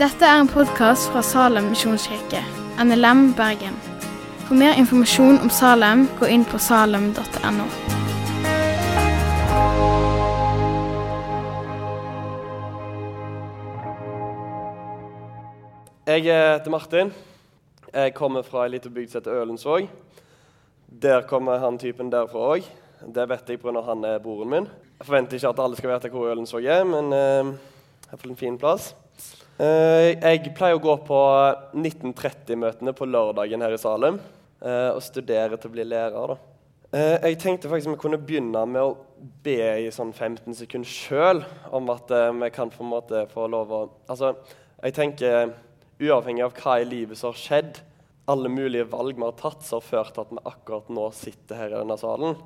Dette er en podkast fra Salem misjonskirke, NLM Bergen. For mer informasjon om Salem, gå inn på salem.no. Jeg heter Martin. Jeg kommer fra ei lita bygd som heter Ølensvåg. Der kommer han typen derfra òg. Det vet jeg pga. han er broren min. Jeg forventer ikke at alle skal vite hvor Ølensvåg er, men uh, fått en fin plass. Uh, jeg pleier å gå på 1930-møtene på lørdagen her i Salem uh, og studere til å bli lærer. da. Uh, jeg tenkte faktisk vi kunne begynne med å be i sånn 15 sekunder sjøl om at vi kan på en måte få lov å Altså, jeg tenker uavhengig av hva i livet som har skjedd, alle mulige valg vi har tatt som har ført til at vi akkurat nå sitter her i denne salen,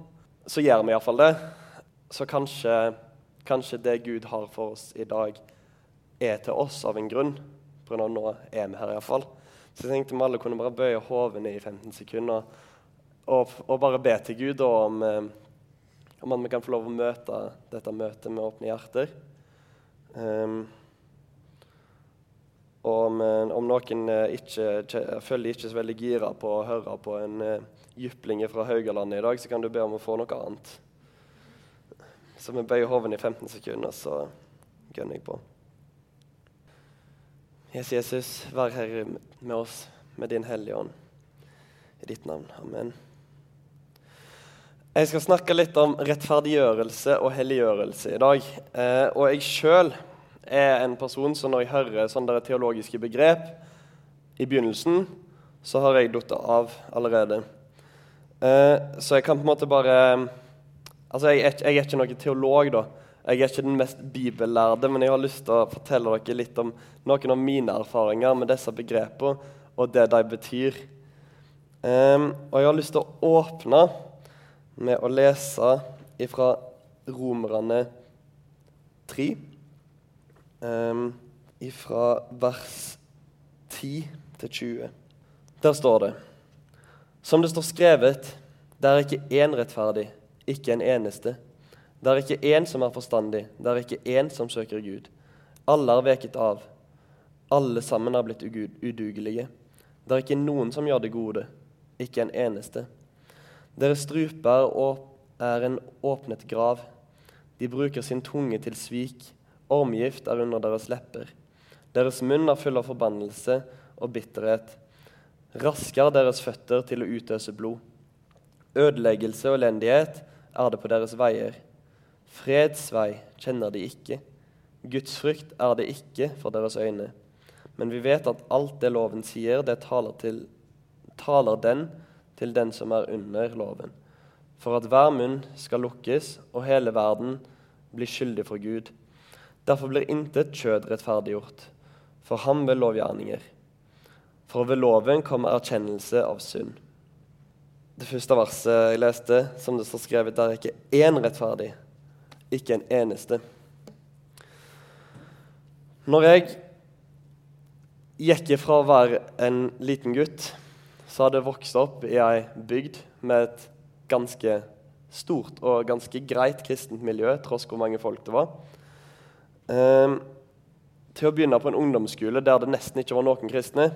så gjør vi iallfall det. Så kanskje, kanskje det Gud har for oss i dag, er til oss av en grunn. På grunn av nå er vi her iallfall. Så jeg tenkte vi alle kunne bare bøye hodene i 15 sekunder og, og, bare be til Gud om, eh, om at vi kan få lov å møte dette møtet med åpne hjerter. Um, og om, eh, om noen eh, ikke, føler ikke så veldig gira på å høre på en uh, jypling fra Haugalandet i dag, så kan du be om å få noe annet. Så vi bøyer hoven i 15 sekunder, så gønner jeg på. Jesus, Jesus, vær her med oss med din Hellige Ånd. I ditt navn. Amen. Jeg skal snakke litt om rettferdiggjørelse og helliggjørelse i dag. Eh, og jeg sjøl er en person som når jeg hører sånne teologiske begrep i begynnelsen, så har jeg falt av allerede. Uh, så jeg kan på en måte bare Altså, jeg er, jeg er, ikke noen teolog, da. Jeg er ikke den mest bibellærde, men jeg har lyst til å fortelle dere litt om noen av mine erfaringer med disse begrepene og det de betyr. Um, og jeg har lyst til å åpne med å lese ifra Romerne 3 um, fra vers 10 til 20. Der står det Som det står skrevet, det er ikke én rettferdig, ikke en eneste. Det er ikke én som er forstandig, det er ikke én som søker Gud. Alle er veket av. Alle sammen er blitt udugelige. Det er ikke noen som gjør det gode, ikke en eneste. Deres struper er en åpnet grav. De bruker sin tunge til svik. Ormgift er under deres lepper. Deres munn er full av forbannelse og bitterhet. Raske er deres føtter til å utøse blod. Ødeleggelse og elendighet er det på deres veier. Fredsvei kjenner de ikke. Guds frykt er det ikke for deres øyne. Men vi vet at alt det loven sier, det taler, til, taler den til den som er under loven. For at hver munn skal lukkes, og hele verden blir skyldig for Gud. Derfor blir intet kjød rettferdiggjort, for ham ved lovgjerninger. For ved loven kommer erkjennelse av synd. Det første verset jeg leste, som det står skrevet, der er ikke én rettferdig, ikke en eneste. Når jeg gikk ifra å være en liten gutt, så hadde jeg vokst opp i ei bygd med et ganske stort og ganske greit kristent miljø, tross hvor mange folk det var eh, til å begynne på en ungdomsskole der det nesten ikke var noen kristne,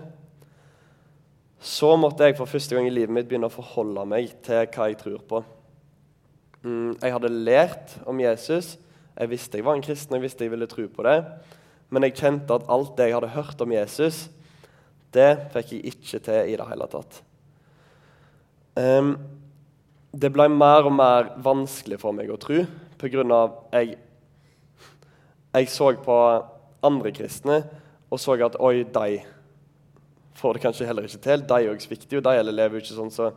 så måtte jeg for første gang i livet mitt begynne å forholde meg til hva jeg tror på. Mm, jeg hadde lært om Jesus. Jeg visste jeg var en kristen, jeg visste jeg ville tro på det. Men jeg kjente at alt det jeg hadde hørt om Jesus, det fikk jeg ikke til i det hele tatt. Um, det ble mer og mer vanskelig for meg å tro pga. jeg jeg så på andre kristne og så at oi, de får det kanskje heller ikke til. De òg svikter jo, de eller lever ikke sånn som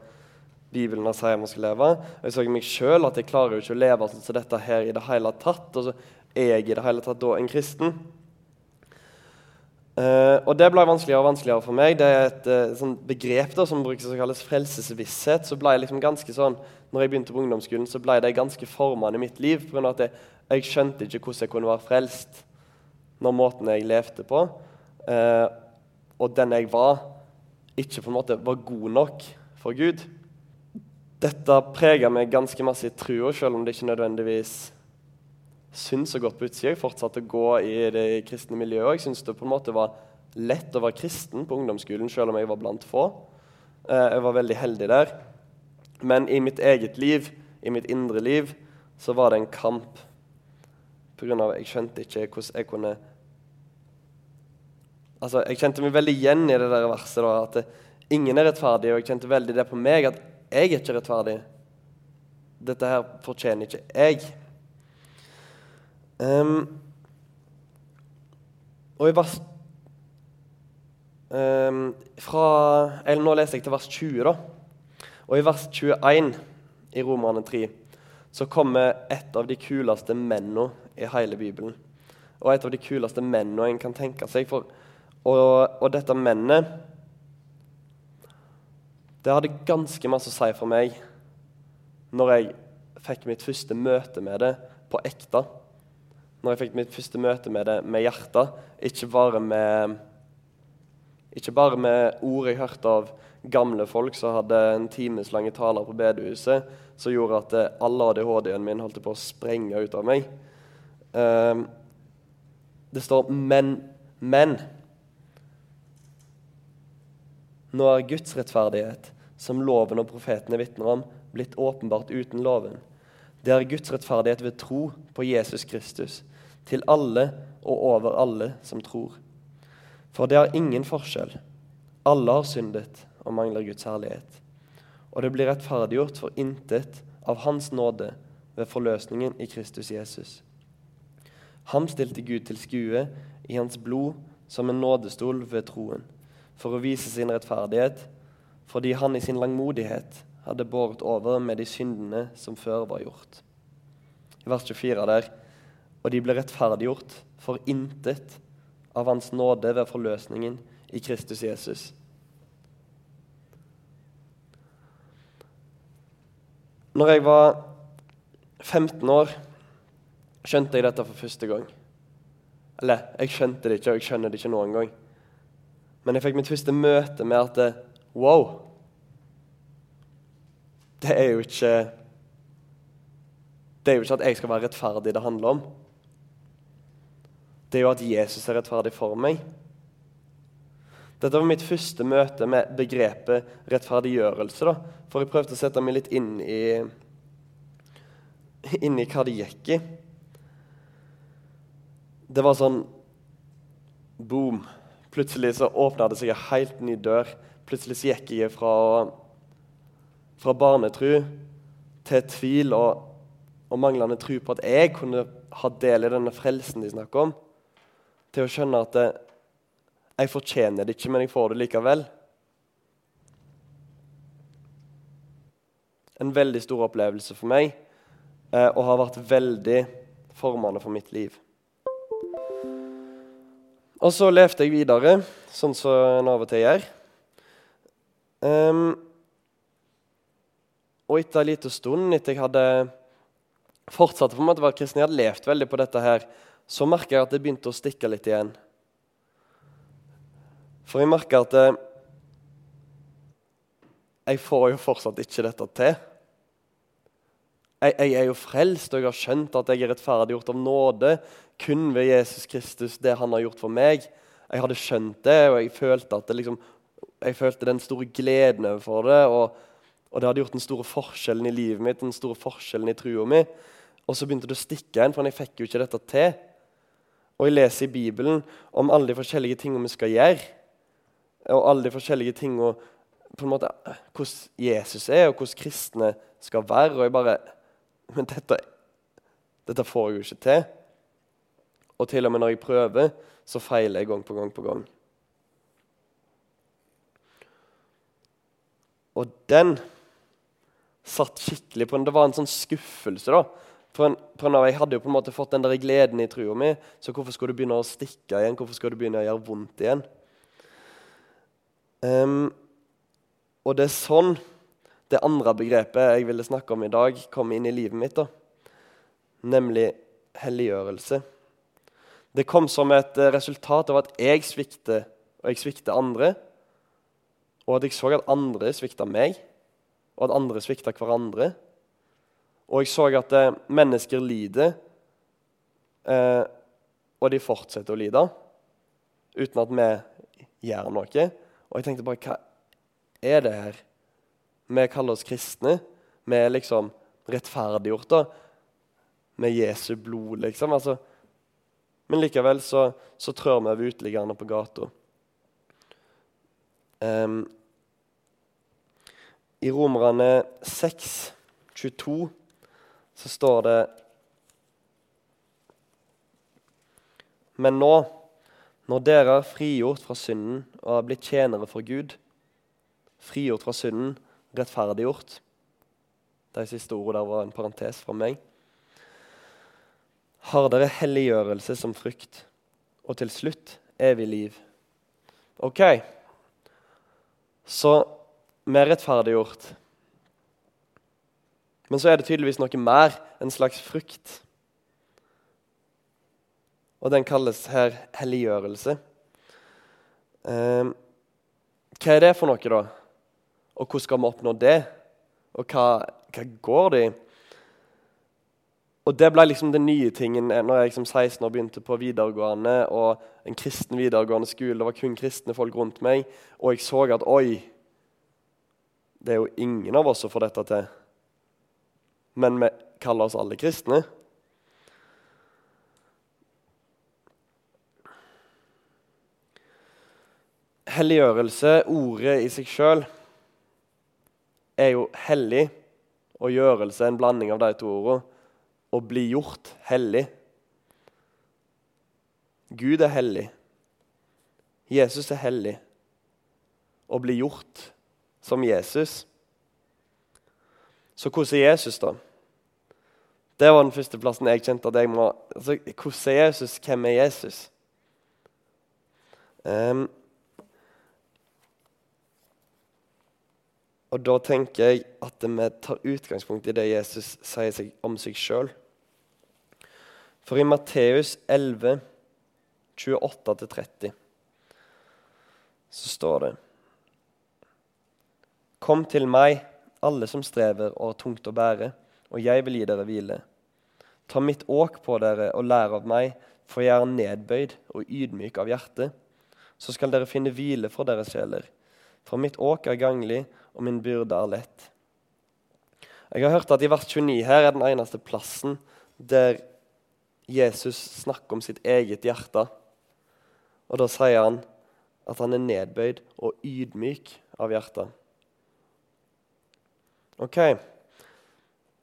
Bibelen sier man skal leve. Og jeg så meg sjøl at jeg klarer jo ikke å leve sånn som dette her i det hele tatt. Og så er jeg i det hele tatt da en kristen. Uh, og det ble vanskeligere og vanskeligere for meg. Det er et uh, sånn begrep da, som brukes som kalles frelsesvisshet. så ble jeg liksom ganske sånn, når jeg begynte på ungdomsskolen, så ble det ganske formende i mitt liv. På grunn av at jeg, jeg skjønte ikke hvordan jeg kunne være frelst når måten jeg levde på, uh, og den jeg var, ikke på en måte var god nok for Gud. Dette preger meg ganske masse i trua, selv om det ikke nødvendigvis syntes så godt på utsida. Jeg fortsatte å gå i det kristne miljøet. Jeg syntes det på en måte var lett å være kristen på ungdomsskolen, selv om jeg var blant få. Eh, jeg var veldig heldig der. Men i mitt eget liv, i mitt indre liv, så var det en kamp. På grunn av at jeg skjønte ikke hvordan jeg kunne Altså, Jeg kjente meg veldig igjen i det der verset. da, At det, ingen er rettferdig, og jeg kjente veldig det på meg at jeg er ikke rettferdig. Dette her fortjener ikke jeg. Um, og i vers um, fra, eller Nå leser jeg til vers 20, da. Og i vers 21 i Romerne 3 så kommer et av de kuleste mennene i hele Bibelen. Og et av de kuleste mennene en kan tenke seg. For, og, og dette mennet det hadde ganske masse å si for meg når jeg fikk mitt første møte med det på ekte. Når jeg fikk mitt første møte med det med hjertet, ikke bare med, ikke bare med ord jeg hørte av gamle folk som hadde en timeslange taler på bedehuset, som gjorde at alle ADHD-en min holdt på å sprenge ut av meg. Um, det står 'men', men. Nå er Guds rettferdighet, som loven og profetene vitner om, blitt åpenbart uten loven. Det er Guds rettferdighet ved tro på Jesus Kristus, til alle og over alle som tror. For det er ingen forskjell. Alle har syndet og mangler Guds herlighet. Og det blir rettferdiggjort for intet av Hans nåde ved forløsningen i Kristus Jesus. Ham stilte Gud til skue i hans blod som en nådestol ved troen for å vise sin rettferdighet, fordi han i sin langmodighet hadde båret over med de syndene som før var gjort. I vers 24 der Og de ble rettferdiggjort for intet av Hans nåde ved forløsningen i Kristus Jesus. Når jeg var 15 år, skjønte jeg dette for første gang. Eller, jeg skjønte det ikke, og jeg skjønner det ikke noen gang. Men jeg fikk mitt første møte med at Wow! Det er jo ikke Det er jo ikke at jeg skal være rettferdig det handler om. Det er jo at Jesus er rettferdig for meg. Dette var mitt første møte med begrepet rettferdiggjørelse. da, For jeg prøvde å sette meg litt inn i, inn i hva det gikk i. Det var sånn Boom. Plutselig så åpna det seg en helt ny dør. Plutselig så gikk jeg fra, fra barnetru til tvil og, og, manglende tro på at jeg kunne ha del i denne frelsen de snakker om, til å skjønne at jeg fortjener det ikke, men jeg får det likevel. En veldig stor opplevelse for meg, eh, og har vært veldig formende for mitt liv. Og så levde jeg videre, sånn som en av og til gjør. Um, og etter en liten stund, etter jeg hadde fortsatt på en måte å være kristen, jeg hadde levd veldig på dette her, så merka jeg at det begynte å stikke litt igjen. For jeg merka at eh, jeg får jo fortsatt ikke dette til. Jeg, jeg, er jo frelst, og jeg har skjønt at jeg er rettferdiggjort av nåde kun ved Jesus Kristus, det han har gjort for meg. Jeg hadde skjønt det, og jeg følte, det liksom, jeg følte den store gleden overfor det. Og, og, det hadde gjort den store forskjellen i livet mitt, den store forskjellen i trua mi. Og så begynte det å stikke en, for jeg fikk jo ikke dette til. Og jeg leser i Bibelen om alle de forskjellige tingene vi skal gjøre. Og alle de forskjellige tingene på en måte, hvordan Jesus er, og hvordan kristne skal være. Og jeg bare Men dette, dette får jeg jo ikke til. Og til og med når jeg prøver, så feiler jeg gang på gang på gang. Og den satt skikkelig på en Det var en sånn skuffelse. da. For en, for en, Jeg hadde jo på en måte fått den der gleden i trua mi, så hvorfor skulle du begynne å stikke igjen? Hvorfor skulle du begynne å gjøre vondt igjen? Um, og det er sånn det andre begrepet jeg ville snakke om i dag, kom inn i livet mitt. da. Nemlig helliggjørelse. Det kom som et eh, resultat av at jeg svikter, og jeg svikter andre. Og at jeg så at andre svikta meg, og at andre svikta hverandre. Og jeg så at eh, mennesker lider eh, og de fortsetter å lide uten at vi gjør noe. Og jeg tenkte bare Hva er det her? Vi kaller oss kristne. Vi er liksom rettferdiggjort da, med Jesu blod, liksom. Altså, men likevel så, så trør vi over uteliggerne på gata. Um, I Romerne 6, 22, så står det Men nå, når dere er frigjort fra synden og er blitt tjenere for Gud Frigjort fra synden, rettferdiggjort De siste ordene der var en parentes fra meg. Har dere helliggjørelse som frykt, og til slutt evig liv. Ok, så vi er rettferdiggjort. Men så er det tydeligvis noe mer, en slags frukt. Og den kalles her helliggjørelse. Eh, hva er det for noe, da? Og hvordan skal vi oppnå det? Og hva, hva går det i? Og det ble liksom den nye tingen når jeg som 16 år begynte på videregående og en kristen videregående skole. Det var kun kristne folk rundt meg, og jeg så at oi, det er jo ingen av oss som får dette til. Men vi kaller oss alle kristne. Helliggjørelse, ordet i seg sjøl, er jo hellig, og gjørelse en blanding av de to ordene å bli gjort hellig. Gud er hellig. Jesus er hellig. Å bli gjort som Jesus. Så hvordan er Jesus, da? Det var den første plassen jeg kjente at jeg må altså, Hvordan er Jesus? Hvem er Jesus? Um, og da tenker jeg at vi tar utgangspunkt i det Jesus sier seg om seg sjøl. For i Matteus 11, 28-30 så står det Kom til meg, alle som strever og har tungt å bære, og jeg vil gi dere hvile. Ta mitt åk på dere og lær av meg, for jeg er nedbøyd og ydmyk av hjerte. Så skal dere finne hvile for deres sjeler. For mitt åk er ganglig, og min byrde er lett. Jeg har hørt at i vers 29 her er den eneste plassen der Jesus snakker om sitt eget hjerte. Og da sier han at han er nedbøyd og ydmyk av hjertet. Ok,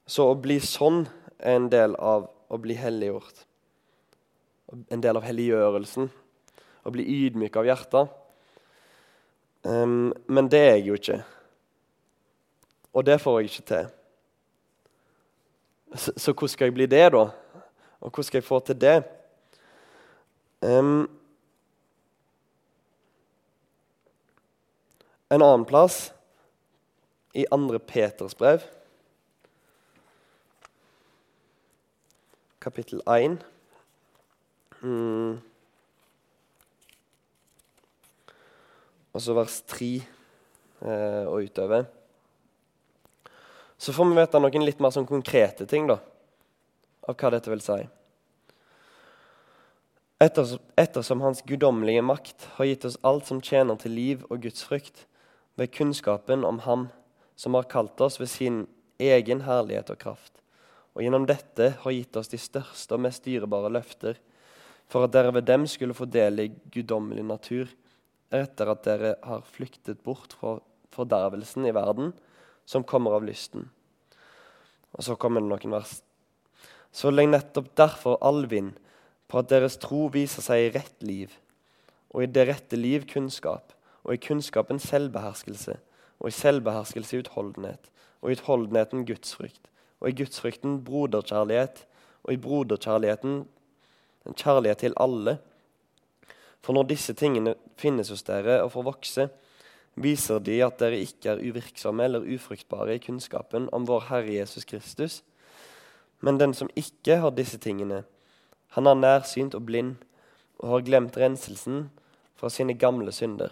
så å bli sånn er en del av å bli helliggjort. En del av helliggjørelsen. Å bli ydmyk av hjertet. Um, men det er jeg jo ikke. Og det får jeg ikke til. Så, så hvordan skal jeg bli det, da? Og hvordan skal jeg få til det? Um, en annen plass, i andre Peters brev, kapittel 1 mm. Og så vers 3 eh, og utover. Så får vi vite noen litt mer sånn konkrete ting. da av hva dette vil si. Ettersom Hans guddommelige makt har gitt oss alt som tjener til liv og gudsfrykt, ved kunnskapen om Ham som har kalt oss ved sin egen herlighet og kraft, og gjennom dette har gitt oss de største og mest dyrebare løfter, for at dere ved dem skulle få del i guddommelig natur, etter at dere har flyktet bort fra fordervelsen i verden, som kommer av lysten. Og så kommer det noen vers så legg nettopp derfor all vind på at deres tro viser seg i rett liv, og i det rette liv kunnskap, og i kunnskapen selvbeherskelse, og i selvbeherskelse utholdenhet, og i utholdenheten gudsfrykt, og i gudsfrykten broderkjærlighet, og i broderkjærligheten en kjærlighet til alle. For når disse tingene finnes hos dere og får vokse, viser de at dere ikke er uvirksomme eller ufruktbare i kunnskapen om vår Herre Jesus Kristus, men den som ikke har disse tingene, han er nærsynt og blind og har glemt renselsen fra sine gamle synder.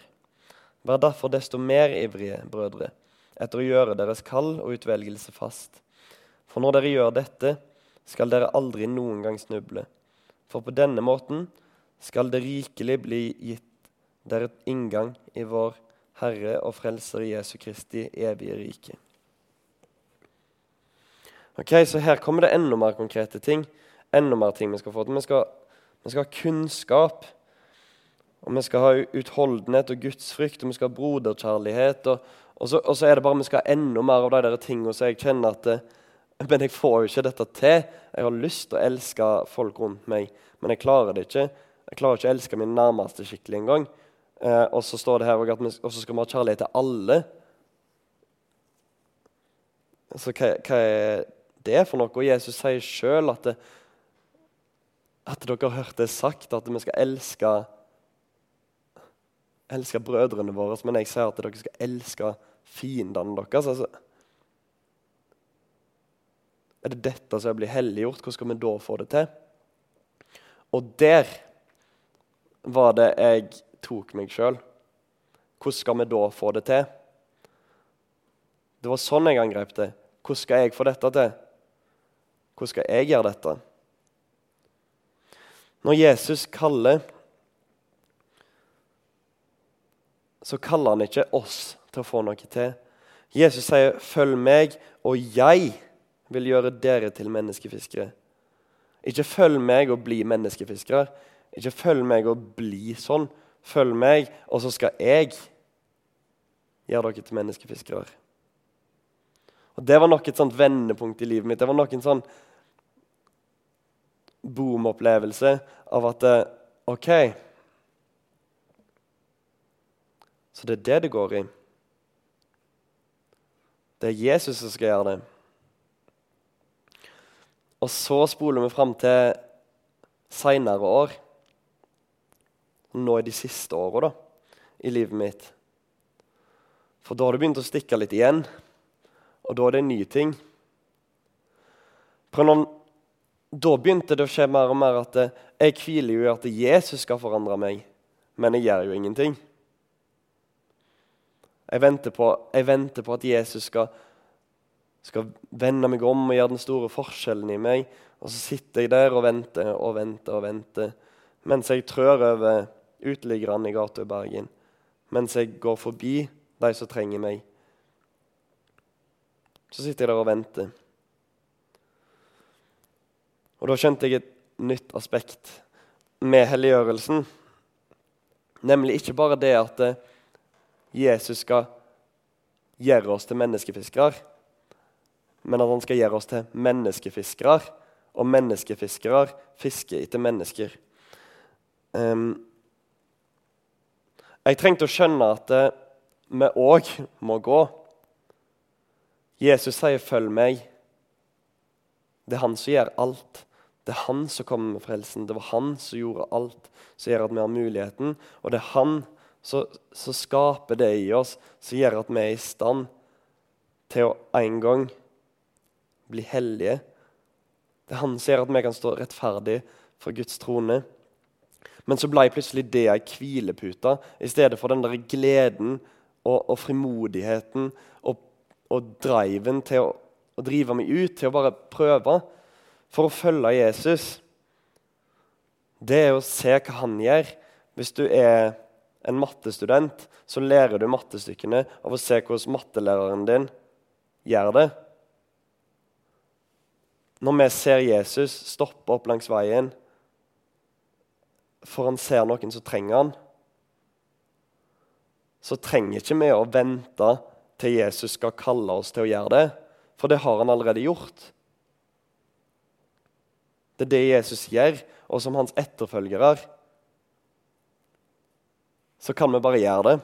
Vær derfor desto mer ivrige, brødre, etter å gjøre deres kall og utvelgelse fast. For når dere gjør dette, skal dere aldri noen gang snuble. For på denne måten skal det rikelig bli gitt dere inngang i vår Herre og Frelser Jesu Kristi evige rike. Ok, Så her kommer det enda mer konkrete ting. Enda mer ting Vi skal få til. Vi skal, vi skal ha kunnskap. Og vi skal ha utholdenhet og gudsfrykt, og vi skal ha broderkjærlighet. Og, og, så, og så, er det bare vi skal ha enda mer av de der tingene så jeg kjenner at det, Men jeg får jo ikke dette til. Jeg har lyst til å elske folk rundt meg, men jeg klarer det ikke. Jeg klarer ikke å elske min nærmeste skikkelig engang. Eh, og så står det her at vi, også skal vi ha kjærlighet til alle. Så hva, hva, er det for noe? Og Jesus sier sjøl at, at dere har hørt det sagt, at vi skal elske elske brødrene våre, men jeg sier at dere skal elske fiendene deres. Altså, er det dette som blir helliggjort? Hvordan skal vi da få det til? Og der var det jeg tok meg sjøl. Hvordan skal vi da få det til? Det var sånn jeg angrep det. Hvordan skal jeg få dette til? Hvordan skal jeg gjøre dette? Når Jesus kaller, så kaller han ikke oss til å få noe til. Jesus sier, 'Følg meg, og jeg vil gjøre dere til menneskefiskere'. Ikke følg meg og bli menneskefiskere. Ikke følg meg og bli sånn. Følg meg, og så skal jeg gjøre dere til menneskefiskere. Og Det var nok et sånt vendepunkt i livet mitt. Det var nok en sånn boom-opplevelse av at eh, OK Så det er det det går i. Det er Jesus som skal gjøre det. Og så spoler vi fram til seinere år nå i de siste åra i livet mitt. For da har det begynt å stikke litt igjen, og da er det en ny ting. Noen, da begynte det å skje mer og mer at jeg hviler jo i at Jesus skal forandre meg, men jeg gjør jo ingenting. Jeg venter på, jeg venter på at Jesus skal, skal vende meg om og gjøre den store forskjellen i meg. Og så sitter jeg der og venter og venter og venter mens jeg trør over uteliggerne i gata i Bergen, mens jeg går forbi de som trenger meg. Så sitter jeg der og venter. Og da skjønte jeg et nytt aspekt med helliggjørelsen. Nemlig ikke bare det at eh, Jesus skal gjøre oss til menneskefiskere, men at han skal gjøre oss til menneskefiskere. Og menneskefiskere fisker etter mennesker. Um, jeg trengte å skjønne at eh, vi òg må gå. Jesus sier 'følg meg'. Det er han som gjør alt. Det er han som kommer med frelsen. Det var han som gjorde alt som gjør at vi har muligheten. Og det er han som, som skaper det i oss, som gjør at vi er i stand til å en gang bli hellige. Det er han som gjør at vi kan stå rettferdig for Guds trone. Men så ble plutselig det ei hvilepute i stedet for den der gleden og, og frimodigheten og, og driven til å, å, drive meg ut, til å bare prøve for å følge Jesus. Det er å se hva han gjør. Hvis du er en mattestudent, så lærer du mattestykkene av å se hvordan mattelæreren din gjør det. Når vi ser Jesus stoppe opp langs veien for han ser noen som trenger han, så trenger ikke vi å vente til Jesus skal kalle oss til å gjøre det, for det har han allerede gjort. Det er det Jesus gjør, og som hans etterfølgere så kan vi bare gjøre det.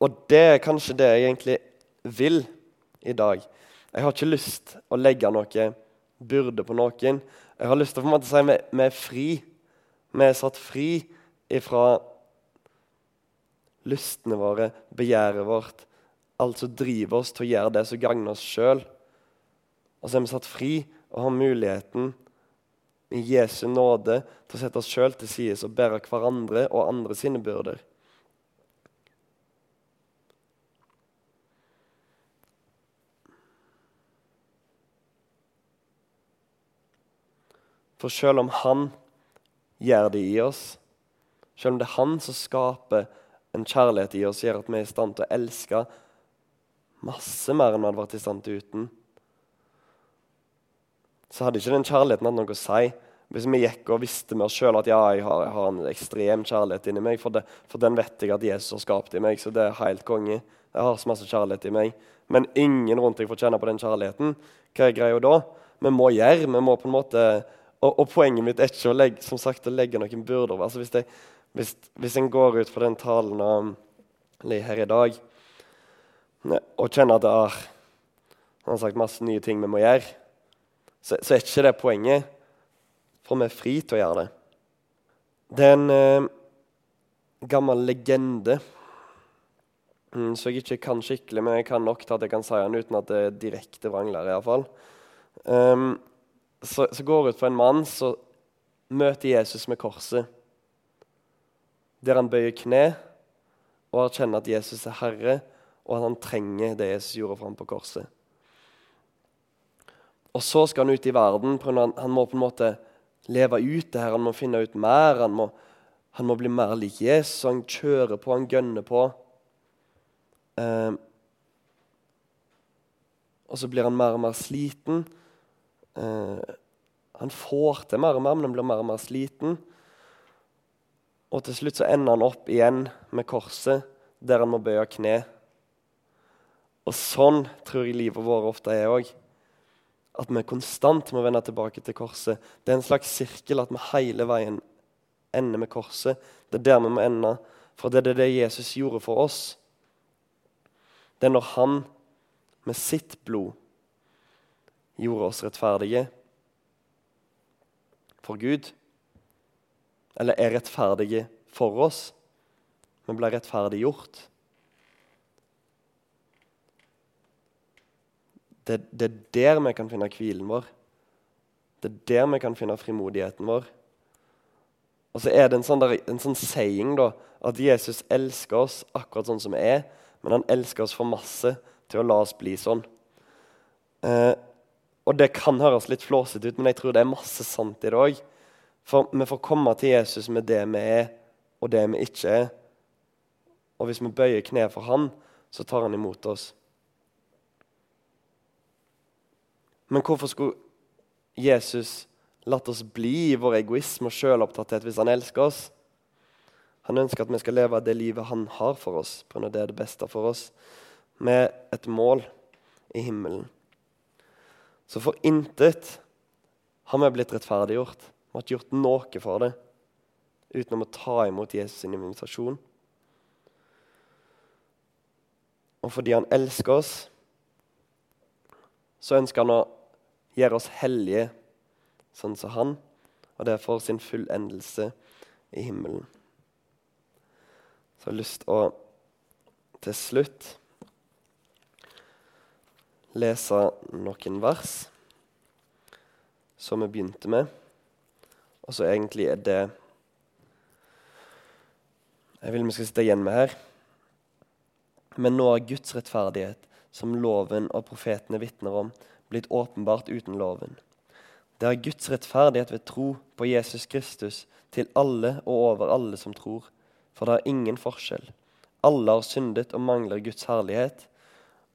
Og det er kanskje det jeg egentlig vil i dag. Jeg har ikke lyst å legge noe byrde på noen. Jeg har lyst til å på en måte si vi, vi er fri. Vi er satt fri ifra lystene våre, begjæret vårt, alt som driver oss til å gjøre det som gagner oss sjøl. Og så er vi satt fri og har muligheten i Jesu nåde til å sette oss sjøl til side og bære hverandre og andre sine byrder. For selv om Han gjør det i oss, selv om det er Han som skaper en kjærlighet i oss, gjør at vi er i stand til å elske masse mer enn vi hadde vært i stand til uten, så hadde ikke den kjærligheten hatt noe å si hvis vi gikk og visste med oss sjøl at ja, jeg har, jeg har, en ekstrem kjærlighet inni meg, for, det, for, den vet jeg at Jesus har skapt i meg, så det er helt konge. Jeg har så masse kjærlighet i meg. Men ingen rundt deg får kjenne på den kjærligheten. Hva er greia da? Vi må gjøre, vi må på en måte Og, og poenget mitt er ikke å legge, som sagt, å legge noen byrder over. Altså, hvis, hvis, hvis en går ut fra den talen av her i dag og kjenner at er, han har sagt masse nye ting vi må gjøre, så, så er ikke det poenget. For vi er fri til å gjøre det. Det er en eh, gammel legende mm, som jeg ikke kan skikkelig, men jeg kan nok til at jeg kan si den uten at det er direkte vranglære. fall. Um, så, så går ut på en mann som møter Jesus med korset. Der han bøyer kne og erkjenner at Jesus er Herre, og at han trenger det Jesus gjorde for ham på korset. Og så skal han ut i verden. Han, han må på en måte leve ut det her. Han må finne ut mer. Han må, han må bli mer lik Jesus. Han kjører på, han gønner på. Eh, og så blir han mer og mer sliten. Eh, han får til mer og mer, men han blir mer og mer sliten. Og til slutt så ender han opp igjen med korset, der han må bøye kne. Og sånn tror jeg livet vårt ofte er òg at vi konstant må vende tilbake til korset. Det er en slags sirkel at vi hele veien ender med korset. Det er der vi må ende. For det er det Jesus gjorde for oss. Det er når han med sitt blod gjorde oss rettferdige for Gud. Eller er rettferdige for oss. Vi ble rettferdiggjort. Det, det, er der vi kan finne hvilen vår. Det er der vi kan finne frimodigheten vår. Og så er det en sånn, der, en sånn saying da, at Jesus elsker oss akkurat sånn som vi er, men han elsker oss for masse til å la oss bli sånn. Eh, og det kan høres litt flåsete ut, men jeg tror det er masse sant i det òg. For vi får komme til Jesus med det vi er, og det vi ikke er. Og hvis vi bøyer kne for han, så tar han imot oss. Men hvorfor skulle Jesus latt oss bli i vår egoisme og sjølopptatthet hvis han elsker oss? Han ønsker at vi skal leve det livet han har for oss, på grunn av det er det beste for oss, med et mål i himmelen. Så for intet har vi blitt rettferdiggjort. Vi har ikke gjort noe for det utenom å ta imot Jesus' sin invitasjon. Og fordi han elsker oss, så ønsker han å gjøre oss hellige sånn som han, og det er for sin fullendelse i himmelen. Så jeg har lyst å til slutt lese noen vers som vi begynte med, og så egentlig er det Jeg vil vi skal sitte igjen med her. Men nå er Guds rettferdighet, som loven og profetene vitner om, blitt åpenbart uten loven. Det er Guds rettferdighet ved tro på Jesus Kristus til alle og over alle som tror. For det er ingen forskjell. Alle har syndet og mangler Guds herlighet,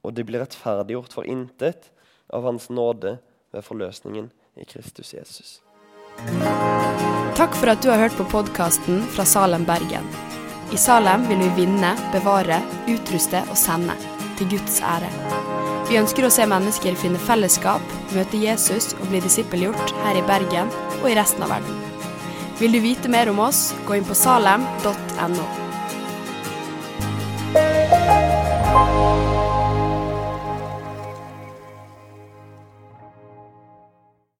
og de blir rettferdiggjort for intet av Hans nåde ved forløsningen i Kristus Jesus. Takk for at du har hørt på podkasten fra Salem, Bergen. I Salem vil vi vinne, bevare, utruste og sende, til Guds ære. Vi ønsker å se mennesker finne fellesskap, møte Jesus og bli disippelgjort her i Bergen og i resten av verden. Vil du vite mer om oss, gå inn på salem.no.